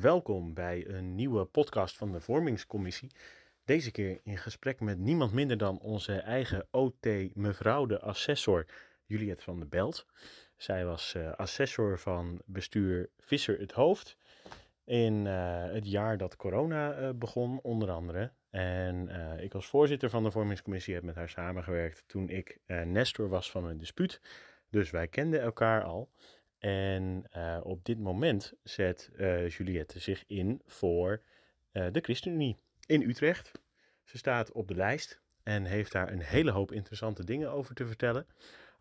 Welkom bij een nieuwe podcast van de Vormingscommissie. Deze keer in gesprek met niemand minder dan onze eigen OT, mevrouw de assessor Juliette van der Belt. Zij was uh, assessor van bestuur Visser het Hoofd in uh, het jaar dat corona uh, begon, onder andere. En ik als voorzitter van de Vormingscommissie heb met haar samengewerkt toen ik nestor was van een dispuut. Dus wij kenden elkaar al. En uh, op dit moment zet uh, Juliette zich in voor uh, de ChristenUnie in Utrecht. Ze staat op de lijst en heeft daar een hele hoop interessante dingen over te vertellen.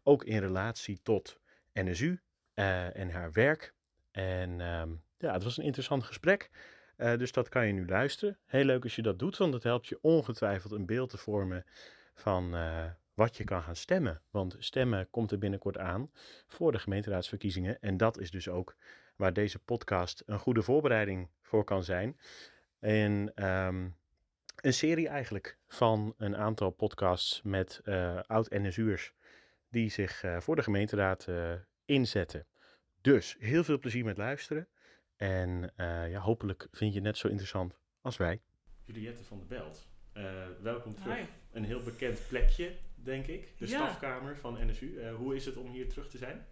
Ook in relatie tot NSU en haar werk. En um, ja, het was een interessant gesprek. dus dat kan je nu luisteren. Heel leuk als je dat doet, want dat helpt je ongetwijfeld een beeld te vormen van wat je kan gaan stemmen. Want stemmen komt er binnenkort aan voor de gemeenteraadsverkiezingen. En dat is dus ook waar deze podcast een goede voorbereiding voor kan zijn. En um, een serie eigenlijk van een aantal podcasts met uh, oud-NSU'ers die zich uh, voor de gemeenteraad uh, inzetten. Dus heel veel plezier met luisteren. En ja, hopelijk vind je het net zo interessant als wij. Juliette van der Belt, welkom terug. Hi. Een heel bekend plekje denk ik. De ja. stafkamer van NSU. Uh, hoe is het om hier terug te zijn?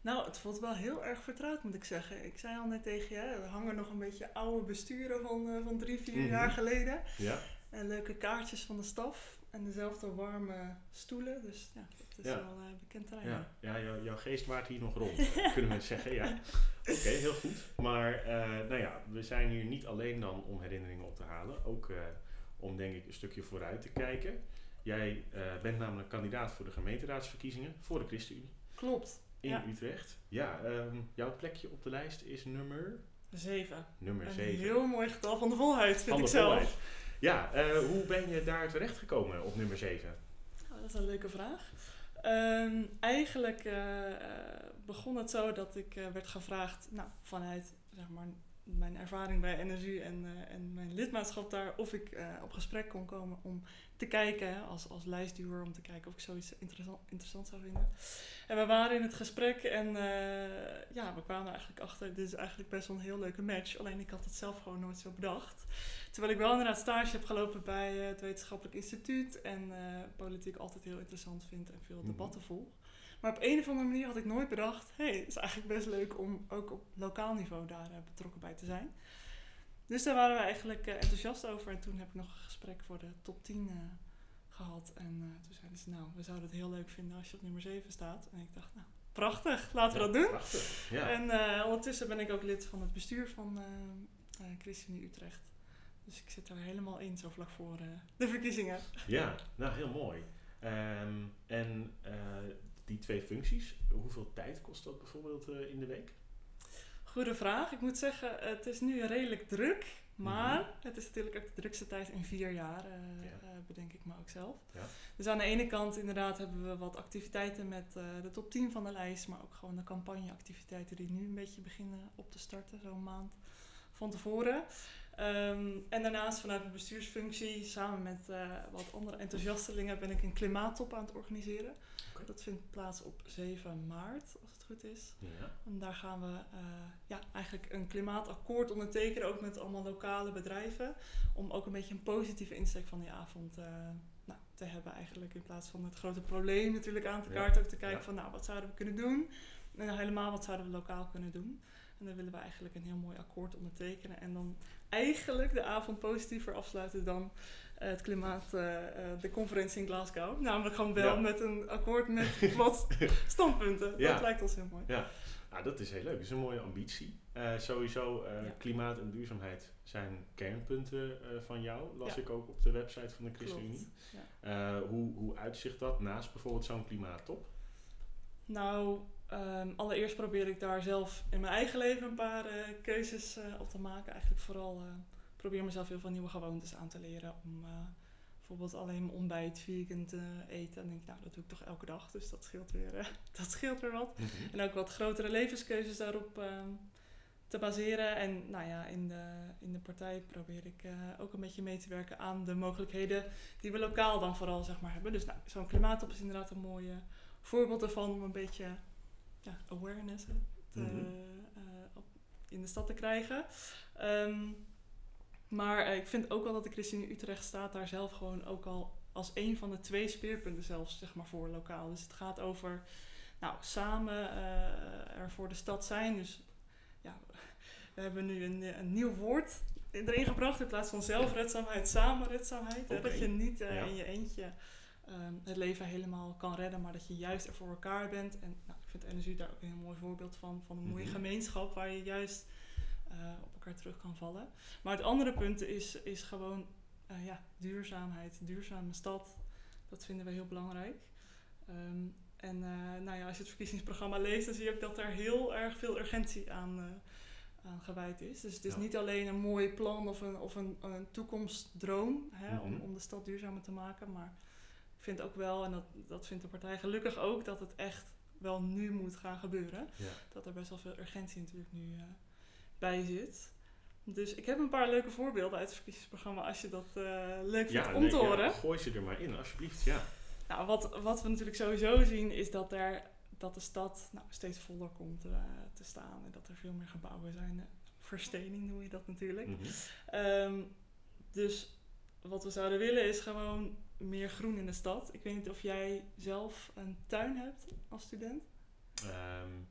Nou, het voelt wel heel erg vertrouwd, moet ik zeggen. Ik zei al net tegen je, er hangen nog een beetje oude besturen van, uh, van drie, vier mm -hmm. jaar geleden. Ja. En leuke kaartjes van de staf. En dezelfde warme stoelen. Dus ja, dat is ja. wel uh, bekend terrein. Ja, ja jou, jouw geest waart hier nog rond, kunnen we zeggen. Ja. Oké, okay, heel goed. Maar nou ja, we zijn hier niet alleen dan om herinneringen op te halen. Ook om denk ik een stukje vooruit te kijken. Jij uh, bent namelijk kandidaat voor de gemeenteraadsverkiezingen voor de ChristenUnie. Klopt. In ja. Utrecht. Ja, um, jouw plekje op de lijst is nummer... Zeven. Nummer een zeven. heel mooi getal van de volheid, vind van ik zelf. Volheid. Ja, uh, hoe ben je daar terechtgekomen op nummer zeven? Oh, dat is een leuke vraag. Um, eigenlijk uh, begon het zo dat ik werd gevraagd, nou, vanuit zeg maar mijn ervaring bij NSU en, uh, en mijn lidmaatschap daar, of ik uh, op gesprek kon komen om te kijken, als, als lijstduwer, om te kijken of ik zoiets interessant, interessant zou vinden. En we waren in het gesprek en uh, ja, we kwamen er eigenlijk achter, dit is eigenlijk best wel een heel leuke match, alleen ik had het zelf gewoon nooit zo bedacht. Terwijl ik wel inderdaad stage heb gelopen bij het Wetenschappelijk Instituut en politiek altijd heel interessant vind en veel debatten volg. Maar op een of andere manier had ik nooit bedacht: hé, hey, het is eigenlijk best leuk om ook op lokaal niveau daar uh, betrokken bij te zijn. Dus daar waren we eigenlijk uh, enthousiast over. En toen heb ik nog een gesprek voor de top 10 uh, gehad. En toen zeiden ze: Nou, we zouden het heel leuk vinden als je op nummer 7 staat. En ik dacht: Nou, prachtig, laten we ja, dat doen. Prachtig, ja. En ondertussen ben ik ook lid van het bestuur van ChristenUnie Utrecht. Dus ik zit er helemaal in, zo vlak voor de verkiezingen. Ja, nou heel mooi. Um, en die twee functies, hoeveel tijd kost dat bijvoorbeeld uh, in de week? Goede vraag. Ik moet zeggen, het is nu redelijk druk. Maar mm-hmm. het is natuurlijk ook de drukste tijd in vier jaar, uh, ja. uh, bedenk ik me ook zelf. Ja. Dus aan de ene kant inderdaad hebben we wat activiteiten met de top 10 van de lijst. Maar ook gewoon de campagneactiviteiten die nu een beetje beginnen op te starten, zo'n maand van tevoren. Um, en daarnaast vanuit mijn bestuursfunctie, samen met uh, wat andere enthousiastelingen, ben ik een klimaattop aan het organiseren. Okay. Dat vindt plaats op 7 maart, als het goed is. Ja. En daar gaan we uh, ja, eigenlijk een klimaatakkoord ondertekenen, ook met allemaal lokale bedrijven. Om ook een beetje een positieve insteek van die avond uh, nou, te hebben eigenlijk. In plaats van het grote probleem natuurlijk aan te kaarten. Ja. Ook te kijken Ja. van nou, wat zouden we kunnen doen? En helemaal wat zouden we lokaal kunnen doen? En dan willen we eigenlijk een heel mooi akkoord ondertekenen. En dan eigenlijk de avond positiever afsluiten dan het klimaat, uh, uh, de conferentie in Glasgow. Namelijk gewoon wel Ja. met een akkoord met wat standpunten. Ja. Dat lijkt ons heel mooi. Ja, nou, dat is heel leuk. Dat is een mooie ambitie. Eh, sowieso, eh, Ja. klimaat en duurzaamheid zijn kernpunten eh, van jou. Las ik ook op de website van de ChristenUnie. Eh, hoe, hoe uitzicht dat naast bijvoorbeeld zo'n klimaattop? Nou, ehm, allereerst probeer ik daar zelf in mijn eigen leven een paar eh, keuzes eh, op te maken. Eigenlijk vooral eh, probeer mezelf heel veel nieuwe gewoontes aan te leren. Om eh, bijvoorbeeld alleen mijn ontbijt vegan te eten. En denk ik, nou, dat doe ik toch elke dag. Dus dat scheelt weer, eh, dat scheelt weer wat. En ook wat grotere levenskeuzes daarop ehm, te baseren. En nou ja, in de, in de partij probeer ik eh, ook een beetje mee te werken aan de mogelijkheden die we lokaal dan vooral zeg maar, hebben. Dus nou, zo'n klimaattop is inderdaad een mooie voorbeeld ervan om een beetje ja, awareness hè, te, Mhm. eh, op, in de stad te krijgen. Ehm, maar eh, ik vind ook wel dat de ChristenUnie Utrecht staat daar zelf gewoon ook al als een van de twee speerpunten zelfs, zeg maar, voor lokaal. Dus het gaat over, nou, samen uh, er voor de stad zijn. Dus ja, we hebben nu een, een nieuw woord erin gebracht in plaats van zelfredzaamheid, samenredzaamheid. Okay. Dat je niet uh, in je eentje um, het leven helemaal kan redden, maar dat je juist er voor elkaar bent. En nou, ik vind energie daar ook een heel mooi voorbeeld van, van een mooie mm -hmm. gemeenschap waar je juist op elkaar terug kan vallen. Maar het andere punt is, is gewoon uh, ja, duurzaamheid, duurzame stad. Dat vinden we heel belangrijk. Um, en uh, nou ja, als je het verkiezingsprogramma leest, dan zie je ook dat er heel erg veel urgentie aan, uh, aan gewijd is. Dus het is ja. niet alleen een mooi plan of een, of een, een toekomstdroom hè, mm -hmm. om, om de stad duurzamer te maken. Maar ik vind ook wel, en dat, dat vindt de partij gelukkig ook, dat het echt wel nu moet gaan gebeuren. Ja. Dat er best wel veel urgentie natuurlijk nu uh, bij zit. Dus ik heb een paar leuke voorbeelden uit het verkiezingsprogramma als je dat uh, leuk vindt ja, om nee, te horen. Ja, gooi ze er maar in, alsjeblieft. Ja. Nou, wat, wat we natuurlijk sowieso zien is dat, er, dat de stad nou, steeds voller komt uh, te staan en dat er veel meer gebouwen zijn. Verstening noem je dat natuurlijk. Mm -hmm. um, dus wat we zouden willen is gewoon meer groen in de stad. Ik weet niet of jij zelf een tuin hebt als student. Um,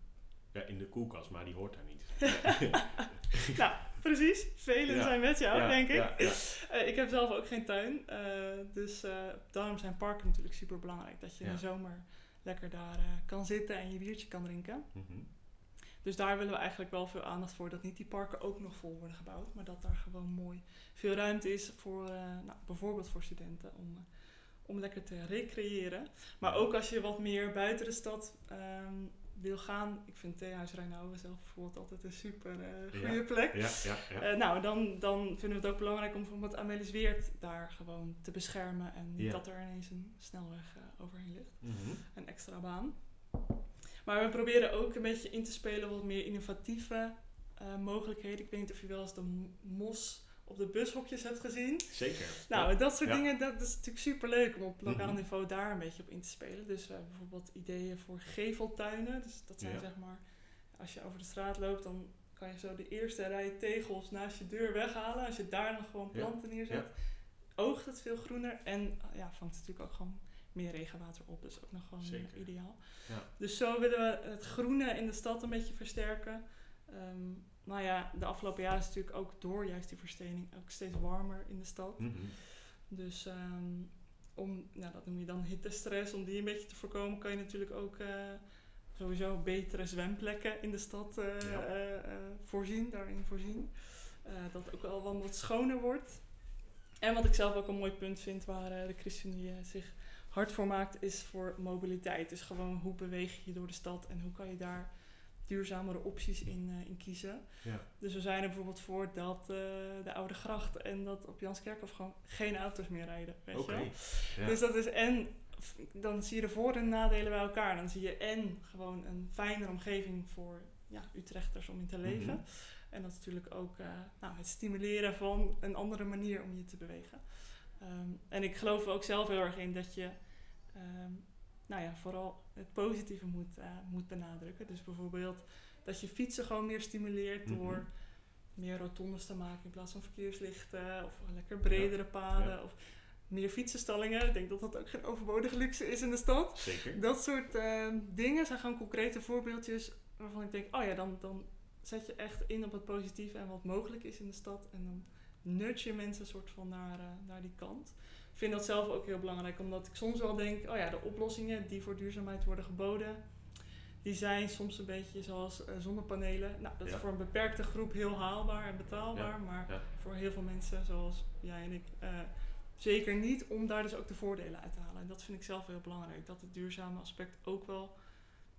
ja, in de koelkast, maar die hoort daar niet. nou, precies. Velen ja. zijn met jou, ja, denk ik. Ja, uh, ik heb zelf ook geen tuin. Uh, dus uh, daarom zijn parken natuurlijk super belangrijk. Dat je in de zomer lekker daar kan zitten en je biertje kan drinken. Mm -hmm. Dus daar willen we eigenlijk wel veel aandacht voor. Dat niet die parken ook nog vol worden gebouwd. Maar dat daar gewoon mooi veel ruimte is voor nou, bijvoorbeeld voor studenten om, om lekker te recreëren. Maar ook als je wat meer buiten de stad um, wil gaan. Ik vind Theehuis Rijnauwen zelf bijvoorbeeld altijd een super uh, goede ja. plek. Ja, ja, ja. Uh, nou, dan, dan vinden we het ook belangrijk om bijvoorbeeld Amelis Weert daar gewoon te beschermen. En niet dat er ineens een snelweg uh, overheen ligt. Mm -hmm. Een extra baan. Maar we proberen ook een beetje in te spelen wat meer innovatieve mogelijkheden. Ik weet niet of je wel eens de mos op de bushokjes hebt gezien. Zeker. Nou, ja. dat soort ja. dingen, dat is natuurlijk super leuk om op lokaal niveau mm -hmm. daar een beetje op in te spelen. Dus we hebben bijvoorbeeld ideeën voor geveltuinen. Dus dat zijn ja. zeg maar, als je over de straat loopt, dan kan je zo de eerste rij tegels naast je deur weghalen. Als je daar dan gewoon planten neerzet, oogt het veel groener en ja, vangt het natuurlijk ook gewoon meer regenwater op. Dus ook nog gewoon Zeker. ideaal. Dus zo willen we het groene in de stad een beetje versterken. Um, nou ja, de afgelopen jaren is het natuurlijk ook door juist die verstening ook steeds warmer in de stad. Mm -hmm. Dus um, om, nou dat noem je dan hittestress, om die een beetje te voorkomen, kan je natuurlijk ook uh, sowieso betere zwemplekken in de stad uh, ja. uh, voorzien, daarin voorzien. dat ook wel wat schoner wordt. En wat ik zelf ook een mooi punt vind waar de ChristenUnie zich hard voor maakt, is voor mobiliteit. Dus gewoon hoe beweeg je door de stad en hoe kan je daar duurzamere opties in, uh, in kiezen. Ja. Dus we zijn er bijvoorbeeld voor dat uh, de Oude Gracht en dat op Janskerkhof gewoon geen auto's meer rijden. Weet okay. je wel? Ja. Dus dat is en dan zie je de voor- en nadelen bij elkaar. Dan zie je en gewoon een fijnere omgeving voor ja, Utrechters om in te leven. Mm -hmm. En dat is natuurlijk ook uh, nou, het stimuleren van een andere manier om je te bewegen. Um, en ik geloof er ook zelf heel erg in dat je um, nou ja, vooral het positieve moet, uh, moet benadrukken. Dus bijvoorbeeld dat je fietsen gewoon meer stimuleert Mhm. door mm -hmm. meer rotondes te maken in plaats van verkeerslichten of lekker bredere ja. paden ja. of meer fietsenstallingen. Ik denk dat dat ook geen overbodige luxe is in de stad. Zeker. Dat soort uh, dingen zijn gewoon concrete voorbeeldjes waarvan ik denk, oh ja, dan, dan zet je echt in op het positieve en wat mogelijk is in de stad en dan nudge je mensen soort van naar, uh, naar die kant vind dat zelf ook heel belangrijk, omdat ik soms wel denk, oh ja, de oplossingen die voor duurzaamheid worden geboden, die zijn soms een beetje zoals uh, zonnepanelen. Nou, dat ja. is voor een beperkte groep heel haalbaar en betaalbaar, ja. maar ja. voor heel veel mensen zoals jij en ik uh, zeker niet, om daar dus ook de voordelen uit te halen. En dat vind ik zelf heel belangrijk, dat het duurzame aspect ook wel,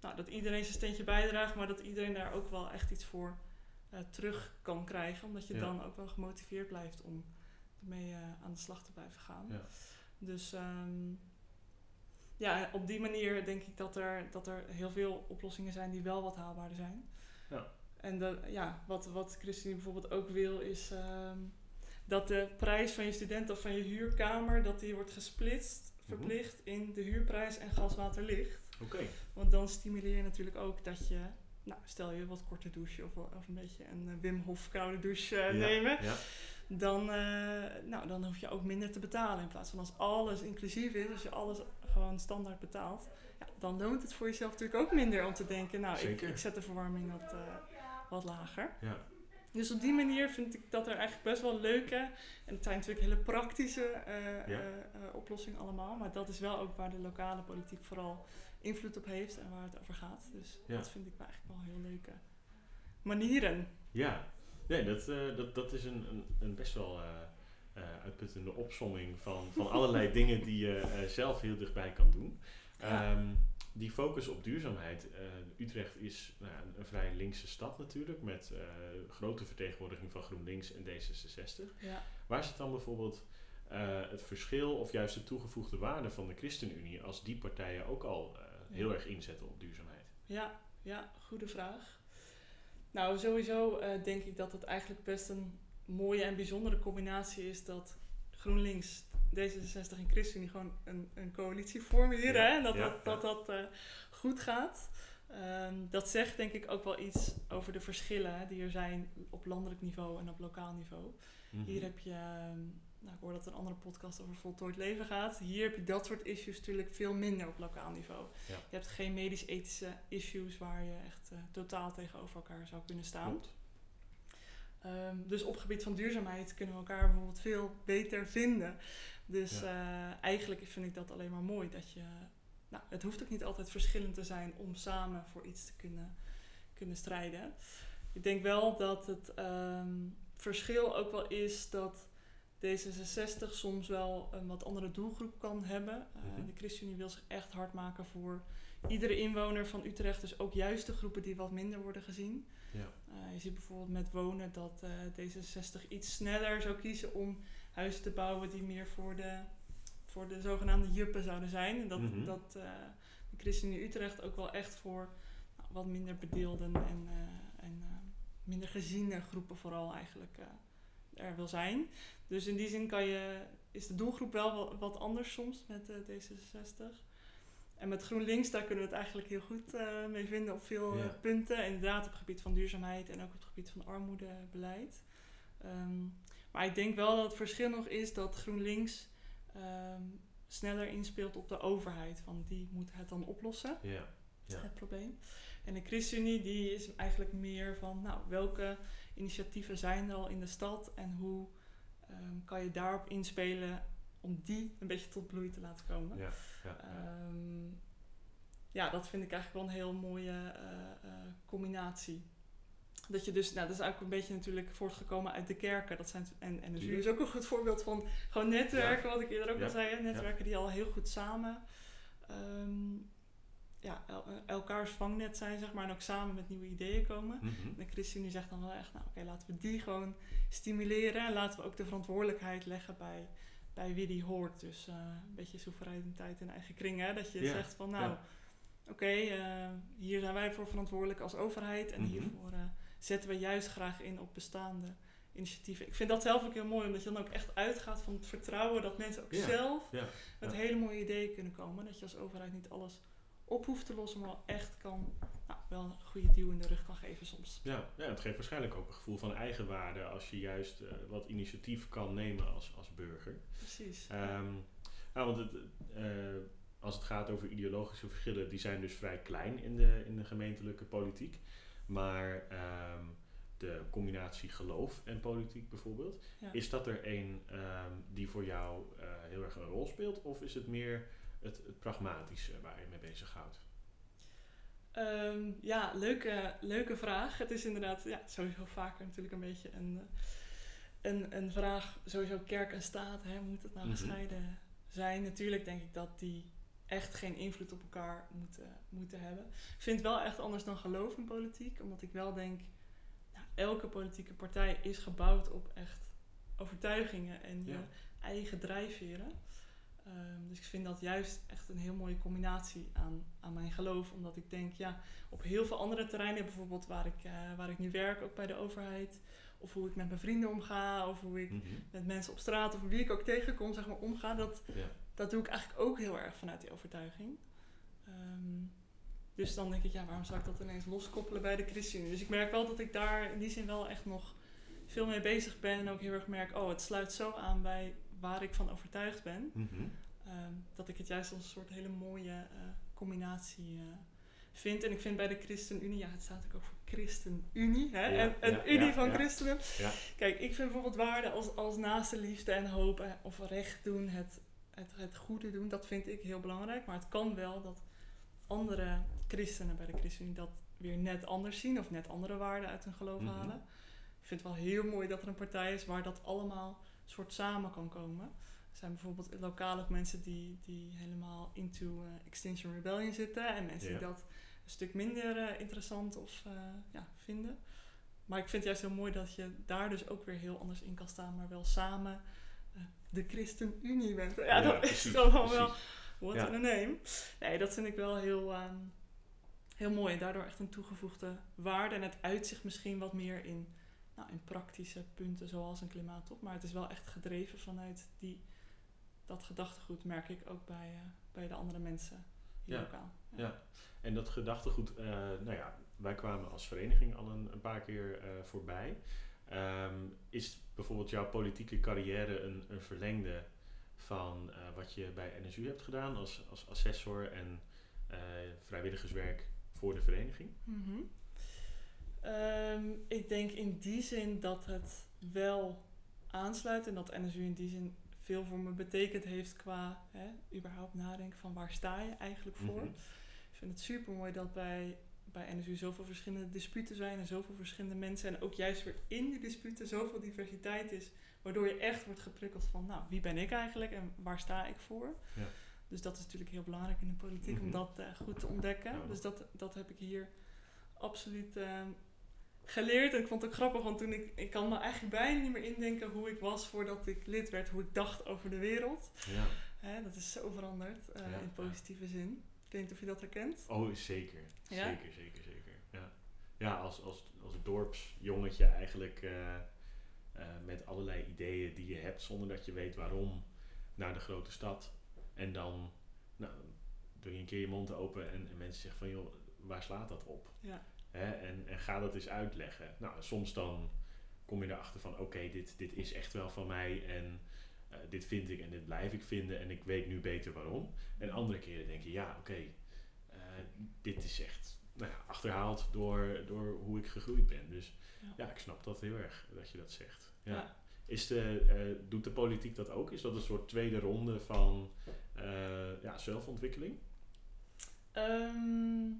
nou, dat iedereen zijn steentje bijdraagt, maar dat iedereen daar ook wel echt iets voor uh, terug kan krijgen, omdat je dan ook wel gemotiveerd blijft om mee uh, aan de slag te blijven gaan. Ja. Dus um, ja, op die manier denk ik dat er, dat er heel veel oplossingen zijn die wel wat haalbaarder zijn. Ja. En de, ja, wat, wat Christine bijvoorbeeld ook wil is um, dat de prijs van je student of van je huurkamer, dat die wordt gesplitst, verplicht mm -hmm. in de huurprijs en gas, water, licht. Okay. Want dan stimuleer je natuurlijk ook dat je nou, stel je wat korter douche of, of een beetje een eh, Wim Hof koude douche eh, Ja, nemen, Ja. Dan, eh, nou, dan hoef je ook minder te betalen. In plaats van als alles inclusief is, als je alles gewoon standaard betaalt, ja, dan loont het voor jezelf natuurlijk ook minder om te denken, nou, ik, ik zet de verwarming wat, eh, wat lager. Ja. Dus op die manier vind ik dat er eigenlijk best wel leuke, en het zijn natuurlijk hele praktische Ja. eh, oplossingen allemaal, maar dat is wel ook waar de lokale politiek vooral invloed op heeft en waar het over gaat. Dus Ja. dat vind ik eigenlijk wel heel leuke manieren. Ja, nee, dat, eh, dat, dat is een, een, een best wel eh, uitputtende opsomming van, van allerlei dingen die je zelf heel dichtbij kan doen. Ja. Ehm, die focus op duurzaamheid. Utrecht is nou, een, vrij linkse stad natuurlijk, met grote vertegenwoordiging van GroenLinks en D66. Ja. Waar zit dan bijvoorbeeld het verschil of juist de toegevoegde waarde van de ChristenUnie als die partijen ook al heel erg inzetten op duurzaamheid? Ja, ja, goede vraag. Nou, sowieso eh, denk ik dat het eigenlijk best een mooie en bijzondere combinatie is dat GroenLinks, D66 en ChristenUnie gewoon een, een coalitie vormen. Ja, hè? En dat ja, dat, dat, dat eh, goed gaat. Ehm, dat zegt denk ik ook wel iets over de verschillen hè, die er zijn op landelijk niveau en op lokaal niveau. Mhm. Hier heb je, ehm, nou, ik hoor dat een andere podcast over voltooid leven gaat. Hier heb je dat soort issues natuurlijk veel minder op lokaal niveau. Ja. Je hebt geen medisch-ethische issues waar je echt eh, totaal tegenover elkaar zou kunnen staan. Ehm, dus op gebied van duurzaamheid kunnen we elkaar bijvoorbeeld veel beter vinden. Dus eh, eigenlijk vind ik dat alleen maar mooi. Dat je, nou, het hoeft ook niet altijd verschillend te zijn om samen voor iets te kunnen, kunnen strijden. Ik denk wel dat het ehm, verschil ook wel is dat D66 soms wel een wat andere doelgroep kan hebben. Eh, Mhm. De ChristenUnie wil zich echt hard maken voor iedere inwoner van Utrecht. Dus ook juist de groepen die wat minder worden gezien. Ja. Eh, je ziet bijvoorbeeld met wonen dat eh, D66 iets sneller zou kiezen om huizen te bouwen die meer voor de, voor de zogenaamde juppen zouden zijn. En dat, Mhm. dat de ChristenUnie Utrecht ook wel echt voor nou, wat minder bedeelden en, en minder geziene groepen vooral eigenlijk er wil zijn. Dus in die zin kan je, is de doelgroep wel wat, anders soms met eh, D66. En met GroenLinks, daar kunnen we het eigenlijk heel goed eh, mee vinden op veel eh, Ja. punten. Inderdaad op het gebied van duurzaamheid en ook op het gebied van armoedebeleid. Ehm, maar ik denk wel dat het verschil nog is dat GroenLinks ehm, sneller inspeelt op de overheid. Van die moet het dan oplossen, Ja. Ja. het probleem. En de ChristenUnie die is eigenlijk meer van, nou, welke initiatieven zijn er al in de stad en hoe ehm, kan je daarop inspelen om die een beetje tot bloei te laten komen. Ja. Ja. ja. Ehm, ja, dat vind ik eigenlijk wel een heel mooie eh, eh, combinatie. Dat je dus, nou, dat is ook een beetje natuurlijk voortgekomen uit de kerken. Dat zijn, en en Tuurlijk. is ook een goed voorbeeld van gewoon netwerken, wat ik eerder ook Ja. al zei. Netwerken die al heel goed samen ehm, ja, el- elkaars vangnet zijn, zeg maar. En ook samen met nieuwe ideeën komen. Mhm. En de ChristenUnie zegt dan wel echt, nou oké, laten we die gewoon stimuleren. En laten we ook de verantwoordelijkheid leggen bij, bij wie die hoort. Dus eh, een beetje soevereiniteit in eigen kring. Hè? Dat je zegt van nou, ja. oké, eh, hier zijn wij voor verantwoordelijk als overheid. En Mhm. hiervoor eh, zetten we juist graag in op bestaande initiatieven. Ik vind dat zelf ook heel mooi, omdat je dan ook echt uitgaat van het vertrouwen dat mensen ook Ja, zelf Ja. met hele mooie ideeën kunnen komen. Dat je als overheid niet alles op hoeft te lossen, maar wel echt kan, nou, wel een goede duw in de rug kan geven soms. Ja, ja, het geeft waarschijnlijk ook een gevoel van eigenwaarde als je juist eh, wat initiatief kan nemen als, als burger. Precies. Ehm, nou, want het, eh, als het gaat over ideologische verschillen, die zijn dus vrij klein in de, in de gemeentelijke politiek. Maar ehm, de combinatie geloof en politiek bijvoorbeeld, Ja. is dat er een ehm, die voor jou eh, heel erg een rol speelt? Of is het meer het, het pragmatische waar je mee bezighoudt? Ehm, ja, leuke, leuke vraag. Het is inderdaad ja, sowieso vaker natuurlijk een beetje een, een, een vraag. Sowieso kerk en staat, hè, moet het nou Mhm. gescheiden zijn? Natuurlijk denk ik dat die echt geen invloed op elkaar moeten, moeten hebben. Ik vind het wel echt anders dan geloof in politiek. Omdat ik wel denk, nou, elke politieke partij is gebouwd op echt overtuigingen en je Ja. eigen drijfveren. Ehm, dus ik vind dat juist echt een heel mooie combinatie aan, aan mijn geloof. Omdat ik denk, ja, op heel veel andere terreinen, bijvoorbeeld waar ik, eh, waar ik nu werk, ook bij de overheid. Of hoe ik met mijn vrienden omga, of hoe ik Mhm. met mensen op straat, of wie ik ook tegenkom, zeg maar, omga. Dat, Ja. dat doe ik eigenlijk ook heel erg vanuit die overtuiging. Ehm, Dus dan denk ik, ja, waarom zou ik dat ineens loskoppelen bij de ChristenUnie? Dus ik merk wel dat ik daar in die zin wel echt nog veel mee bezig ben. En ook heel erg merk, oh, het sluit zo aan bij waar ik van overtuigd ben. Mhm. Ehm, dat ik het juist als een soort hele mooie eh, combinatie eh, vind. En ik vind bij de ChristenUnie, ja, het staat ook voor ChristenUnie, hè? Ja, en een ja, unie ja, van christenen. Ja. Kijk, ik vind bijvoorbeeld waarden als, als naaste liefde en hoop eh, of recht doen, het, het, het goede doen, dat vind ik heel belangrijk. Maar het kan wel dat andere christenen bij de ChristenUnie dat weer net anders zien of net andere waarden uit hun geloof Mhm. halen. Ik vind het wel heel mooi dat er een partij is waar dat allemaal soort samen kan komen. Er zijn bijvoorbeeld lokaal ook mensen die, die helemaal into eh, Extinction Rebellion zitten en mensen Ja. die dat een stuk minder eh, interessant of eh, ja, vinden. Maar ik vind het juist heel mooi dat je daar dus ook weer heel anders in kan staan, maar wel samen de ChristenUnie bent. Ja, Ja, dat precies, is gewoon wel precies. what Ja. a name. Nee, dat vind ik wel heel, ehm, heel mooi en daardoor echt een toegevoegde waarde. En het uitzicht misschien wat meer in, nou, in praktische punten zoals een klimaattop. Maar het is wel echt gedreven vanuit die, dat gedachtegoed, merk ik ook bij, eh, bij de andere mensen hier Ja. lokaal. Ja. En dat gedachtegoed, eh, nou ja, wij kwamen als vereniging al een, een paar keer eh, voorbij. Ehm, is bijvoorbeeld jouw politieke carrière een, een verlengde van wat je bij NSU hebt gedaan als, als assessor en vrijwilligerswerk voor de vereniging? Mhm. Ehm, ik denk in die zin dat het wel aansluit en dat NSU in die zin veel voor me betekend heeft qua hè, überhaupt nadenken van waar sta je eigenlijk voor. Mhm. Ik vind het super mooi dat bij, bij NSU zoveel verschillende disputen zijn en zoveel verschillende mensen en ook juist weer in die disputen zoveel diversiteit is, waardoor je echt wordt geprikkeld van nou, wie ben ik eigenlijk en waar sta ik voor. Ja. Dus dat is natuurlijk heel belangrijk in de politiek om Mhm. dat eh, goed te ontdekken. Ja. Dus dat, dat heb ik hier absoluut eh, geleerd. En ik vond het ook grappig, want toen ik, ik kan me eigenlijk bijna niet meer indenken hoe ik was voordat ik lid werd, hoe ik dacht over de wereld. Ja. Hè, dat is zo veranderd eh, Ja, in positieve zin. Ik weet niet of je dat herkent. Oh, zeker. Ja? Zeker, zeker, zeker. Ja, ja als, als, als dorpsjongetje eigenlijk eh, eh, met allerlei ideeën die je hebt zonder dat je weet waarom naar de grote stad. En dan nou, doe je een keer je mond open en, en mensen zeggen van joh, waar slaat dat op? Ja. Hè? En, en ga dat eens uitleggen. Nou, soms dan kom je erachter van oké, dit, dit is echt wel van mij en eh, dit vind ik en dit blijf ik vinden en ik weet nu beter waarom. En andere keren denk je, ja oké, eh, dit is echt nou ja, achterhaald door, door hoe ik gegroeid ben. Dus Ja. ja. ik snap dat heel erg dat je dat zegt. Ja. Ja. Is de, eh, doet de politiek dat ook? Is dat een soort tweede ronde van ja, zelfontwikkeling? Ehm,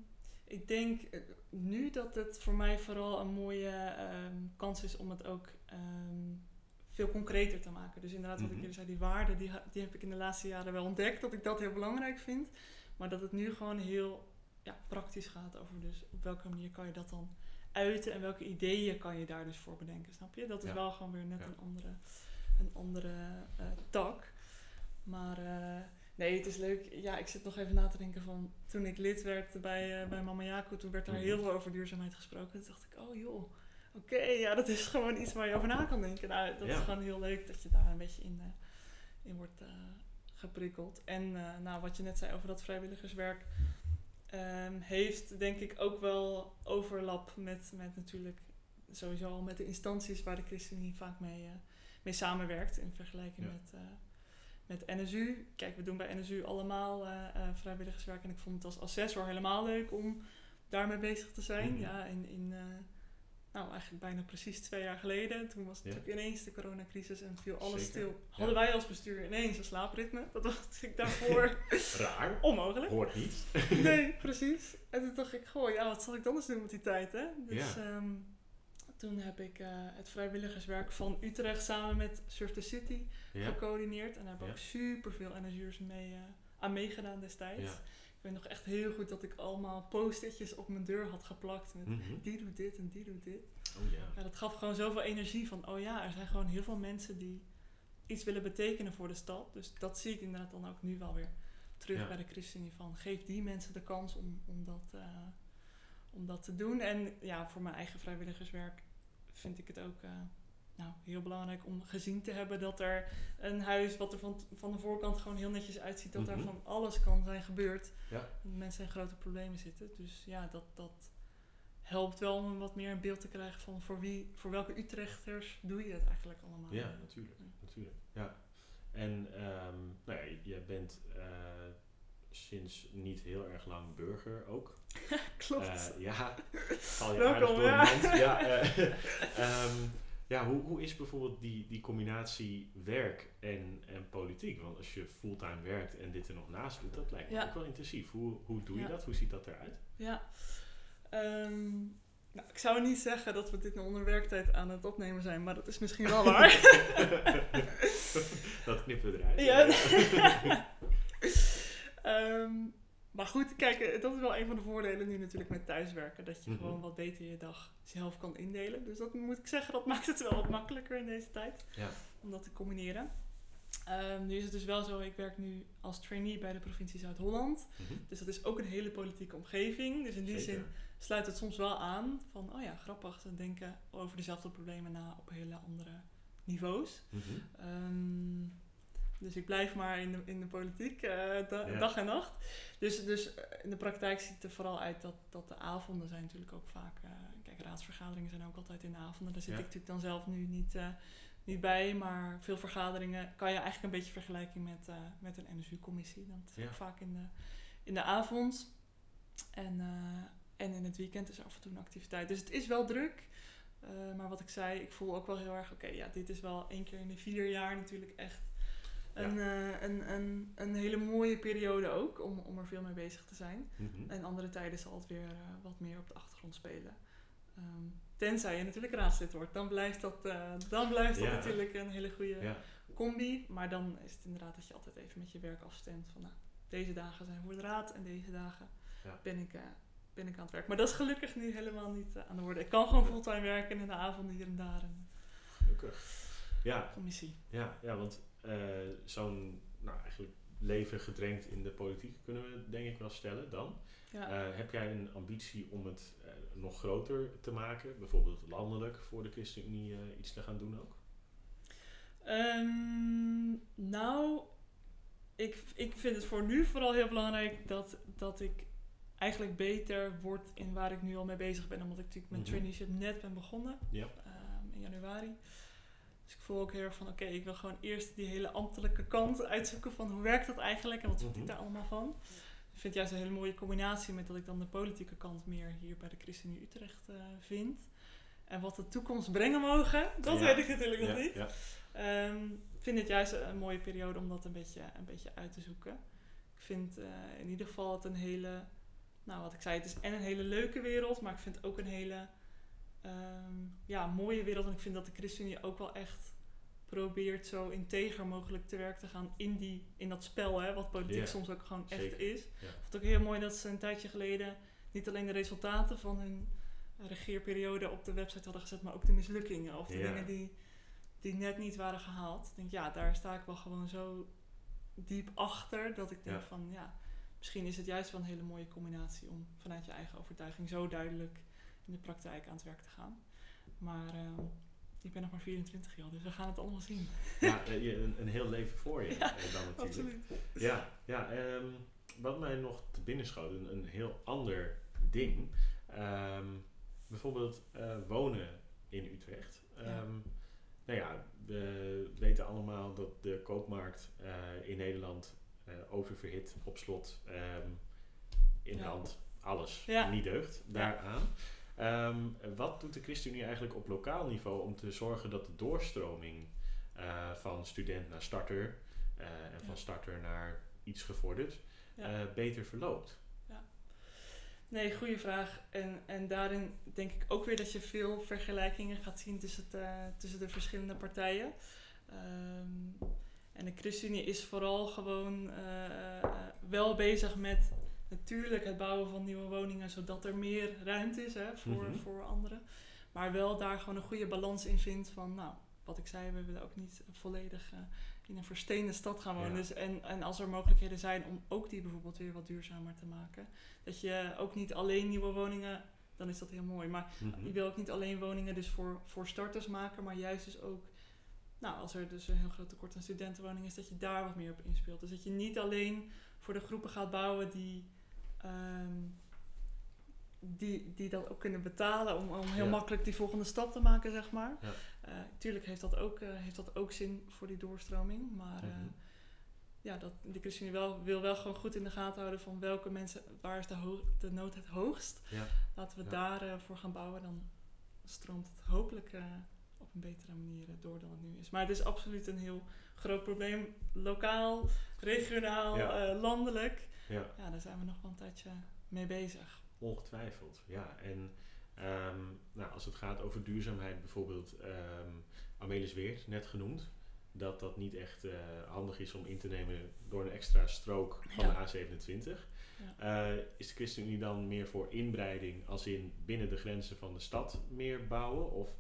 ik denk eh, nu dat het voor mij vooral een mooie ehm, kans is om het ook ehm, veel concreter te maken. Dus inderdaad, wat ik Mhm. jullie zei, die waarden, die, die heb ik in de laatste jaren wel ontdekt. Dat ik dat heel belangrijk vind. Maar dat het nu gewoon heel ja, praktisch gaat over dus op welke manier kan je dat dan uiten en welke ideeën kan je daar dus voor bedenken, snap je? Dat is Ja. wel gewoon weer net Ja. een andere, een andere eh, tak. Maar eh, nee, het is leuk. Ja, ik zit nog even na te denken van toen ik lid werd bij, eh bij Mama Jaco, toen werd er Mhm. heel veel over duurzaamheid gesproken. Toen dacht ik, oh joh, oké, ja, dat is gewoon iets waar je over na kan denken. Nou, dat Ja. is gewoon heel leuk dat je daar een beetje in, eh, in wordt eh, geprikkeld. En nou, wat je net zei over dat vrijwilligerswerk, ehm, heeft denk ik ook wel overlap met, met natuurlijk sowieso al met de instanties waar de ChristenUnie vaak mee, mee samenwerkt in vergelijking Ja. met, met NSU. Kijk, we doen bij NSU allemaal eh, eh, vrijwilligerswerk en ik vond het als assessor helemaal leuk om daarmee bezig te zijn. Mhm. Ja, in, in eh, nou eigenlijk bijna precies twee jaar geleden. Toen was Ja. natuurlijk ineens de coronacrisis en viel alles Zeker. stil. Hadden wij als bestuur ineens een slaapritme. Dat was natuurlijk daarvoor Raar. onmogelijk. Hoort niet. Nee, precies. En toen dacht ik, goh, ja, wat zal ik dan eens doen met die tijd, hè? Dus Ja. ehm, toen heb ik eh, het vrijwilligerswerk van Utrecht samen met Surf the City Ja. gecoördineerd. En daar hebben Ja. ook super veel NSU'ers mee, eh, aan meegedaan destijds. Ja. Ik weet nog echt heel goed dat ik allemaal post-itjes op mijn deur had geplakt met Mhm. die doet dit en die doet dit. Oh. Ja, dat gaf gewoon zoveel energie van, oh ja, er zijn gewoon heel veel mensen die iets willen betekenen voor de stad. Dus dat zie ik inderdaad dan ook nu wel weer terug Ja. bij de ChristenUnie van, geef die mensen de kans om, om, dat, eh, om dat te doen. En ja, voor mijn eigen vrijwilligerswerk vind ik het ook eh, nou, heel belangrijk om gezien te hebben dat er een huis wat er van, van de voorkant gewoon heel netjes uitziet, dat Mhm. er van alles kan zijn gebeurd. Ja. En mensen in grote problemen zitten. Dus ja, dat, dat helpt wel om wat meer een beeld te krijgen van voor wie, voor welke Utrechters doe je het eigenlijk allemaal. Ja, natuurlijk. natuurlijk. Ja. En ehm nou ja, jij bent eh, sinds niet heel erg lang burger ook. Klopt. Eh, ja, val je Welkom, door ja. Ja, eh, ehm, ja hoe, hoe is bijvoorbeeld die, die combinatie werk en, en politiek? Want als je fulltime werkt en dit er nog naast doet, dat lijkt me Ja. ook wel intensief. Hoe, hoe doe je Ja. dat? Hoe ziet dat eruit? Ja. Ehm, nou, ik zou niet zeggen dat we dit nou onder werktijd aan het opnemen zijn, maar dat is misschien wel waar. dat knippen we eruit. Ja. Ehm, maar goed, kijk, eh, dat is wel een van de voordelen nu natuurlijk met thuiswerken. Dat je Mhm. gewoon wat beter je dag zelf kan indelen. Dus dat moet ik zeggen, dat maakt het wel wat makkelijker in deze tijd. Ja. Om dat te combineren. Ehm, nu is het dus wel zo, ik werk nu als trainee bij de provincie Zuid-Holland. Mhm. Dus dat is ook een hele politieke omgeving. Dus in die Zeker. zin sluit het soms wel aan van, oh ja, grappig, ze denken over dezelfde problemen na op hele andere niveaus. Ehm, dus ik blijf maar in de, in de politiek, eh, da- Ja. dag en nacht. Dus, dus eh, in de praktijk ziet het er vooral uit dat, dat de avonden zijn natuurlijk ook vaak... eh, kijk, raadsvergaderingen zijn ook altijd in de avonden. Daar zit Ja. ik natuurlijk dan zelf nu niet, niet bij. Maar veel vergaderingen kan je eigenlijk een beetje vergelijken met, met een NSU-commissie. Dat is Ja. ook vaak in de, in de avond. En, en in het weekend is er af en toe een activiteit. Dus het is wel druk. Maar wat ik zei, ik voel ook wel heel erg, oké, ja, dit is wel één keer in de vier jaar natuurlijk echt een, eh, een, een, een hele mooie periode ook, om, om er veel mee bezig te zijn. Mhm. En andere tijden zal het weer eh, wat meer op de achtergrond spelen. Ehm, tenzij je natuurlijk raadslid wordt, dan blijft dat, eh, dan blijft dat natuurlijk een hele goede combi. Maar dan is het inderdaad dat je altijd even met je werk afstemt van, nou, deze dagen zijn voor de raad en deze dagen ben, ik, ben ik aan het werk. Maar dat is gelukkig nu helemaal niet aan de orde. Ik kan gewoon fulltime werken en in de avonden hier en daar Gelukkig. Ja, commissie. ja, ja want zo'n nou, eigenlijk leven gedrenkt in de politiek kunnen we denk ik wel stellen dan. Ja. Eh, heb jij een ambitie om het eh, nog groter te maken? Bijvoorbeeld landelijk voor de ChristenUnie eh, iets te gaan doen ook? Ehm, nou, ik, ik vind het voor nu vooral heel belangrijk dat, dat ik eigenlijk beter word in waar ik nu al mee bezig ben. Omdat ik natuurlijk mijn Mhm. traineeship net ben begonnen Ja. ehm, in januari. Dus ik voel ook heel erg van, oké, ik wil gewoon eerst die hele ambtelijke kant uitzoeken van hoe werkt dat eigenlijk en wat vind Mhm. ik daar allemaal van. Ik vind het juist een hele mooie combinatie met dat ik dan de politieke kant meer hier bij de ChristenUnie Utrecht eh, vind. En wat de toekomst brengen mogen, dat Ja. weet ik natuurlijk nog ja, niet. Ja. Ehm, ik vind het juist een mooie periode om dat een beetje, een beetje uit te zoeken. Ik vind eh, in ieder geval het een hele, nou wat ik zei, het is en een hele leuke wereld, maar ik vind het ook een hele ehm, ja, mooie wereld. En ik vind dat de ChristenUnie ook wel echt probeert zo integer mogelijk te werk te gaan in, die, in dat spel, hè, wat politiek soms ook gewoon echt zeker. is. Ja. Ik vond het ook heel mooi dat ze een tijdje geleden niet alleen de resultaten van hun regeerperiode op de website hadden gezet, maar ook de mislukkingen of de dingen die, die net niet waren gehaald. Ik denk, ja, daar sta ik wel gewoon zo diep achter dat ik denk Ja. van, ja, misschien is het juist wel een hele mooie combinatie om vanuit je eigen overtuiging zo duidelijk in de praktijk aan het werk te gaan. Maar ehm, ik ben nog maar 24 jaar, dus we gaan het allemaal zien. Ja, eh, een, een heel leven voor je Ja, eh, dan natuurlijk. Absoluut. Ja, ja ehm, wat mij nog te binnen schoot, een, een heel ander ding. Ehm, bijvoorbeeld eh, wonen in Utrecht. Ja. Ehm, Nou ja, we weten allemaal dat de koopmarkt in Nederland oververhit, op slot, in Ja. brand, alles niet deugt daaraan. Ehm, wat doet de ChristenUnie eigenlijk op lokaal niveau om te zorgen dat de doorstroming eh, van student naar starter eh, en van Ja. starter naar iets gevorderd Ja. eh, beter verloopt? Nee, goede vraag. En, en daarin denk ik ook weer dat je veel vergelijkingen gaat zien tussen, het, tussen de verschillende partijen. Ehm, en de ChristenUnie is vooral gewoon wel bezig met natuurlijk het bouwen van nieuwe woningen, zodat er meer ruimte is hè, voor, Mhm. voor anderen. Maar wel daar gewoon een goede balans in vindt van, nou, wat ik zei, we willen ook niet volledig eh, in een versteende stad gaan wonen. Ja. Dus en, en als er mogelijkheden zijn om ook die bijvoorbeeld weer wat duurzamer te maken, dat je ook niet alleen nieuwe woningen dan is dat heel mooi. Maar Mhm. je wil ook niet alleen woningen dus voor, voor starters maken, maar juist dus ook, nou, als er dus een heel groot tekort aan studentenwoningen is, dat je daar wat meer op inspeelt. Dus dat je niet alleen voor de groepen gaat bouwen die, ehm, die, die dat ook kunnen betalen om, om heel Ja. makkelijk die volgende stap te maken, zeg maar. Ja. Eh, tuurlijk heeft dat, ook, eh, heeft dat ook zin voor die doorstroming, maar... Mhm. ja, dat, de ChristenUnie wel, wil wel gewoon goed in de gaten houden van welke mensen, waar is de, de nood het hoogst. Ja. Laten we daarvoor voor gaan bouwen, dan stroomt het hopelijk op een betere manier door dan het nu is. Maar het is absoluut een heel groot probleem, lokaal, regionaal, landelijk. Ja. Ja, daar zijn we nog wel een tijdje mee bezig. Ongetwijfeld, ja. En ehm, nou, als het gaat over duurzaamheid, bijvoorbeeld ehm Amelis Weert, net genoemd, dat dat niet echt eh, handig is om in te nemen door een extra strook van Ja. de A27. Eh, is de ChristenUnie dan meer voor inbreiding, als in binnen de grenzen van de stad meer bouwen? Of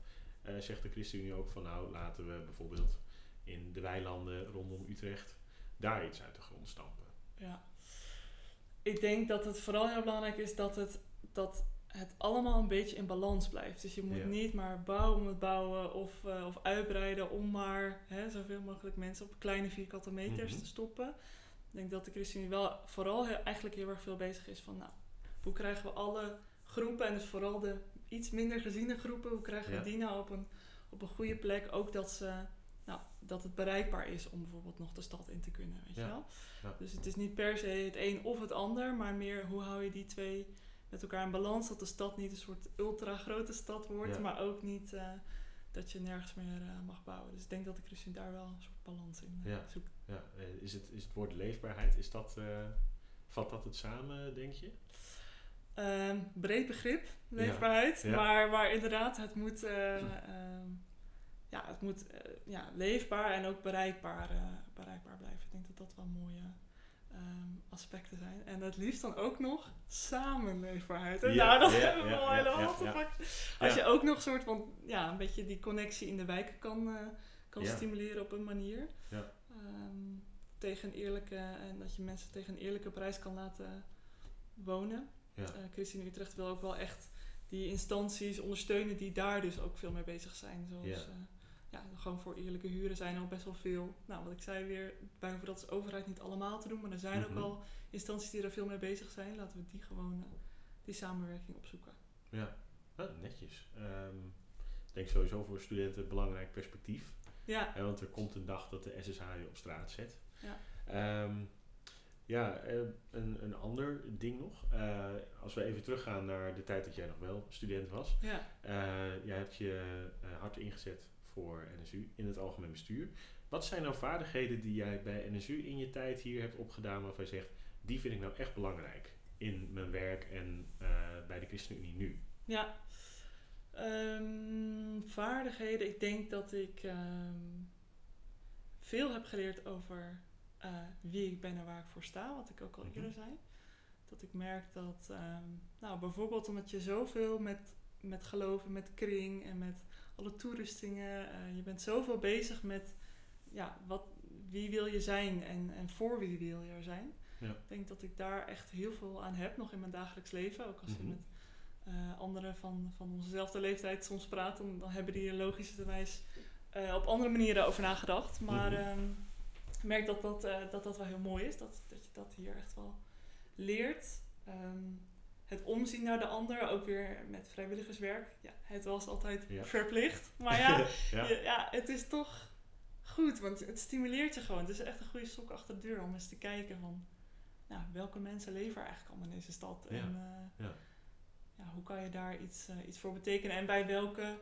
eh, zegt de ChristenUnie ook van nou, laten we bijvoorbeeld in de weilanden rondom Utrecht daar iets uit de grond stampen? Ja. Ik denk dat het vooral heel belangrijk is dat het, dat het allemaal een beetje in balans blijft. Dus je moet Ja. niet maar bouwen om het bouwen of, eh, of uitbreiden om maar hè, zoveel mogelijk mensen op kleine vierkante meters Mhm. te stoppen. Ik denk dat de ChristenUnie wel vooral heel- eigenlijk heel erg veel bezig is van nou, hoe krijgen we alle groepen en dus vooral de iets minder geziene groepen, hoe krijgen Ja. we die nou op een, op een goede plek? Ook dat, ze, nou, dat het bereikbaar is om bijvoorbeeld nog de stad in te kunnen, weet Ja. je wel? Ja. Dus het is niet per se het een of het ander, maar meer hoe hou je die twee met elkaar in balans. Dat de stad niet een soort ultra grote stad wordt, Ja. maar ook niet eh, dat je nergens meer eh, mag bouwen. Dus ik denk dat de ChristenUnie daar wel een soort balans in eh, Ja. zoekt. Ja, is, het, is het woord leefbaarheid, is dat, vat dat het samen, denk je? Ehm, breed begrip, leefbaarheid. Maar, maar inderdaad, het moet, eh, ehm, ja, het moet eh, ja, leefbaar en ook bereikbaar, eh, bereikbaar blijven. Ik denk dat dat wel mooie ehm, aspecten zijn. En het liefst dan ook nog samenleefbaarheid. En Ja, nou, dat ja, hebben we ja, wel ja, helemaal ja. Als je ook nog soort van, ja, een beetje die connectie in de wijken kan, eh, kan stimuleren op een manier. Ja. Ehm, tegen een eerlijke, en dat je mensen tegen een eerlijke prijs kan laten wonen. Ja. Eh Christine Utrecht wil ook wel echt die instanties ondersteunen die daar dus ook veel mee bezig zijn. Zoals Ja. ja. Ja, gewoon voor eerlijke huren zijn er al best wel veel. Nou, wat ik zei weer, wij hoeven dat als overheid niet allemaal te doen, maar er zijn Mhm. ook wel instanties die er veel mee bezig zijn. Laten we die gewoon, eh, die samenwerking opzoeken. Ja, Ah, netjes. Ehm, ik denk sowieso voor studenten een belangrijk perspectief. Ja, want er komt een dag dat de SSH je op straat zet. Ja. Ehm, ja, eh, een, een ander ding nog. Eh, als we even teruggaan naar de tijd dat jij nog wel student was. ja. Jij hebt je hard ingezet voor NSU in het algemeen bestuur. Wat zijn nou vaardigheden die jij bij NSU in je tijd hier hebt opgedaan waarvan je zegt, die vind ik nou echt belangrijk in mijn werk en eh, bij de ChristenUnie nu? Ja. Ehm, vaardigheden. Ik denk dat ik ehm, veel heb geleerd over eh, wie ik ben en waar ik voor sta. Wat ik ook al Mhm. eerder zei. Dat ik merk dat, ehm, nou bijvoorbeeld omdat je zoveel met, met geloven, met kring en met alle toerustingen. eh, je bent zoveel bezig met ja, wat, wie wil je zijn en, en voor wie wil je er zijn. Ja. Ik denk dat ik daar echt heel veel aan heb nog in mijn dagelijks leven. Ook als je Mhm. met eh, anderen van, van onzezelfde leeftijd soms praat, dan, dan hebben die er logischerwijs eh op andere manieren over nagedacht. Maar Mhm. ehm, ik merk dat dat, dat dat wel heel mooi is, dat, dat je dat hier echt wel leert. Ehm, het omzien naar de ander, ook weer met vrijwilligerswerk. Ja, het was altijd Ja. verplicht. Maar ja, ja. het is toch goed, want het stimuleert je gewoon. Het is echt een goede stok achter de deur om eens te kijken van... Nou, welke mensen leven er eigenlijk allemaal in deze stad? Ja, En eh, ja. ja, hoe kan je daar iets, eh, iets voor betekenen? En bij welke,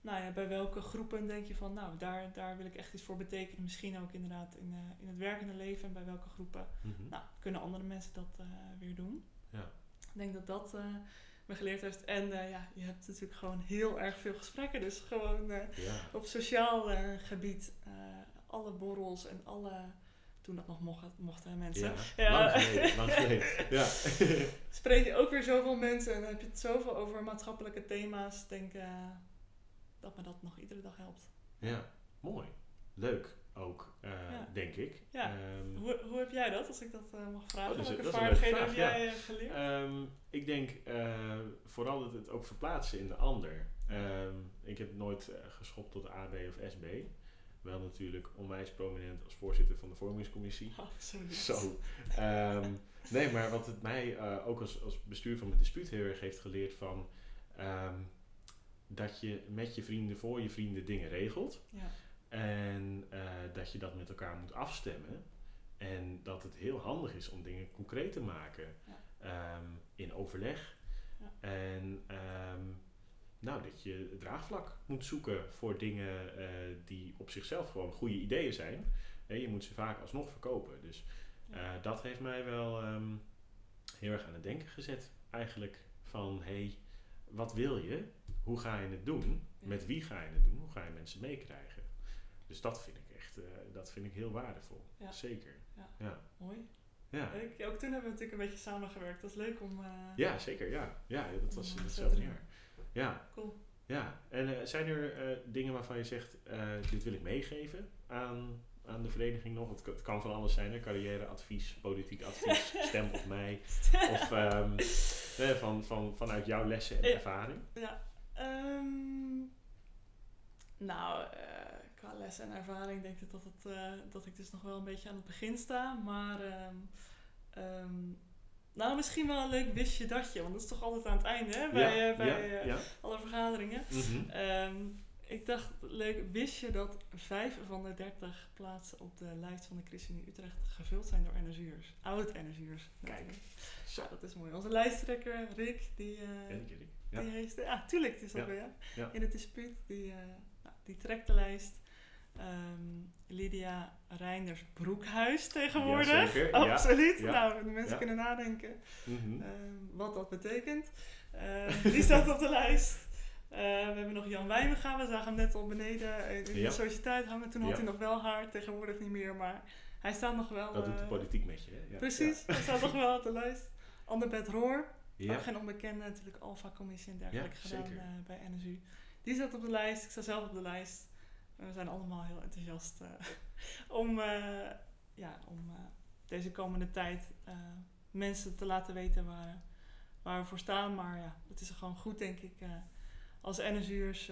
nou ja, bij welke groepen denk je van... Nou, daar, daar wil ik echt iets voor betekenen. Misschien ook inderdaad in, eh, in het werkende leven. En bij welke groepen Mhm. nou, kunnen andere mensen dat weer doen? Ja. Ik denk dat dat eh, me geleerd heeft. En eh, ja, je hebt natuurlijk gewoon heel erg veel gesprekken. Dus gewoon eh, ja. op sociaal gebied alle borrels en alle... Toen dat nog mocht, mochten mensen. Ja, Ja. lang geleden, lang geleden. Ja. Spreek je ook weer zoveel mensen en dan heb je het zoveel over maatschappelijke thema's. Ik denk dat me dat nog iedere dag helpt. ja, mooi. Leuk. Ook, Ja. denk ik. Ja. Ehm, Hoe, hoe heb jij dat, als ik dat eh, mag vragen? Oh, een- Welke vaardigheden heb jij eh, geleerd? Ehm, ik denk vooral dat het ook verplaatsen in de ander. Ehm, ik heb nooit geschopt tot AB of SB. Wel natuurlijk onwijs prominent als voorzitter van de vormingscommissie. Oh, zo lief. Zo. Nee, maar wat het mij ook als, als bestuur van mijn dispuut heel erg heeft geleerd van... dat je met je vrienden voor je vrienden dingen regelt. Ja. En eh, dat je dat met elkaar moet afstemmen. En dat het heel handig is om dingen concreet te maken. Ja. ehm, in overleg. Ja. En ehm, nou, dat je draagvlak moet zoeken voor dingen eh, die op zichzelf gewoon goede ideeën zijn. Hè, je moet ze vaak alsnog verkopen. Dus Ja. eh, dat heeft mij wel ehm, heel erg aan het denken gezet. Eigenlijk van, hé, hey, wat wil je? Hoe ga je het doen? Met wie ga je het doen? Hoe ga je mensen meekrijgen? Dus dat vind ik echt, eh, dat vind ik heel waardevol. Ja. Zeker. Ja. Ja. Mooi. Ja. Leuk. Ook toen hebben we natuurlijk een beetje samengewerkt. Dat is leuk om... eh, Ja, zeker. Ja, ja dat was in hetzelfde jaar. Ja, Cool. ja. En eh, zijn er dingen waarvan je zegt, dit wil ik meegeven aan, aan de vereniging nog? Het, kan- het kan van alles zijn, hè? carrièreadvies, politiek advies, stem op mij. Of ehm, eh, van, van, vanuit jouw lessen en ervaring. Ja. ehm, nou, eh, les en ervaring denk ik dat, het, eh, dat ik dus nog wel een beetje aan het begin sta. Maar ehm, ehm, nou, misschien wel een leuk wistje datje. Want dat is toch altijd aan het einde hè, bij, ja, eh, bij ja, eh, ja. alle vergaderingen. Mhm. Ehm, ik dacht, leuk, wist je dat vijf van de dertig plaatsen op de lijst van de ChristenUnie Utrecht gevuld zijn door NSU'ers? Oud-NSU'ers. Kijk. Zo. Ja, dat is mooi. Onze lijsttrekker, Rick, die, jullie? Ja. die heeft, ja, tuurlijk, het is weer ja. In het dispuut. Die, nou, die trekt de lijst. Ehm, Lydia Reinders Broekhuis tegenwoordig. Ja. Absoluut. Ja. Nou, de mensen Ja. kunnen nadenken Mhm. ehm, wat dat betekent. Ehm, die staat op de lijst. We hebben nog Jan Wijmenga. We zagen hem net al beneden in de sociëteit hangen. Toen had hij nog wel haar, tegenwoordig niet meer. Maar hij staat nog wel... dat doet de eh, politiek met je, hè? Ja. Precies, hij staat nog wel op de lijst. Annabeth Roor, Ja. ook geen onbekende, natuurlijk Alpha-commissie en dergelijke gedaan eh, bij NSU. Die staat op de lijst, ik sta zelf op de lijst. We zijn allemaal heel enthousiast eh, om, eh, ja, om eh, deze komende tijd mensen te laten weten waar, waar we voor staan. Maar ja, het is gewoon goed, denk ik, als NSU'ers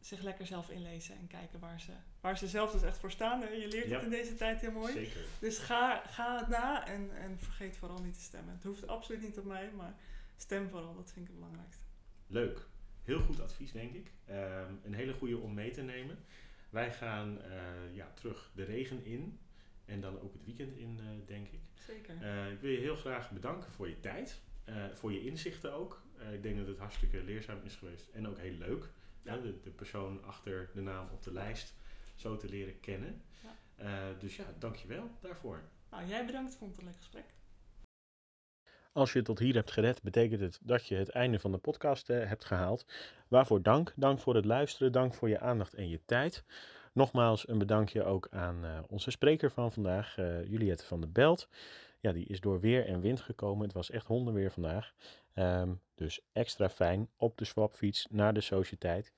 zich lekker zelf inlezen en kijken waar ze, waar ze zelf dus echt voor staan. Je leert Ja. het in deze tijd heel mooi. Zeker. Dus ga, ga het na en, en vergeet vooral niet te stemmen. Het hoeft absoluut niet op mij, maar stem vooral. Dat vind ik het belangrijkste. Leuk. Heel goed advies, denk ik. Ehm, een hele goede om mee te nemen. Wij gaan eh, ja, terug de regen in. En dan ook het weekend in, eh, denk ik. Zeker. Eh, ik wil je heel graag bedanken voor je tijd. voor je inzichten ook. Ik denk dat het hartstikke leerzaam is geweest. En ook heel leuk. Ja. de, de persoon achter de naam op de lijst zo te leren kennen. Ja. Dus ja, dankjewel daarvoor. Nou, jij bedankt. Vond het een leuk gesprek. Als je tot hier hebt gered, betekent het dat je het einde van de podcast eh, hebt gehaald. Waarvoor dank. Dank voor het luisteren. Dank voor je aandacht en je tijd. Nogmaals een bedankje ook aan eh, onze spreker van vandaag, eh, Juliette van der Belt. Ja, die is door weer en wind gekomen. Het was echt hondenweer vandaag. Ehm, dus extra fijn op de swapfiets naar de sociëteit.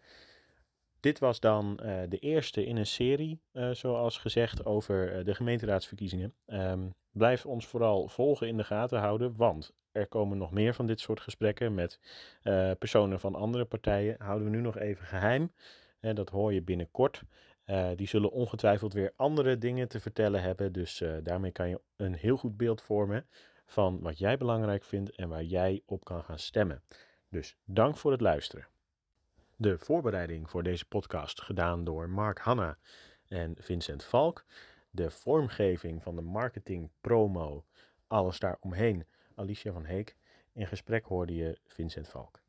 Dit was dan de eerste in een serie, zoals gezegd, over de gemeenteraadsverkiezingen. Ehm, blijf ons vooral volgen in de gaten houden, want er komen nog meer van dit soort gesprekken met eh, personen van andere partijen. Houden we nu nog even geheim. Eh, dat hoor je binnenkort. Eh, die zullen ongetwijfeld weer andere dingen te vertellen hebben. Dus eh, daarmee kan je een heel goed beeld vormen van wat jij belangrijk vindt en waar jij op kan gaan stemmen. Dus dank voor het luisteren. De voorbereiding voor deze podcast gedaan door Mark Hanna en Vincent Valk. De vormgeving van de marketing, promo, alles daaromheen, Alicia van Heek. In gesprek hoorde je Vincent Valk.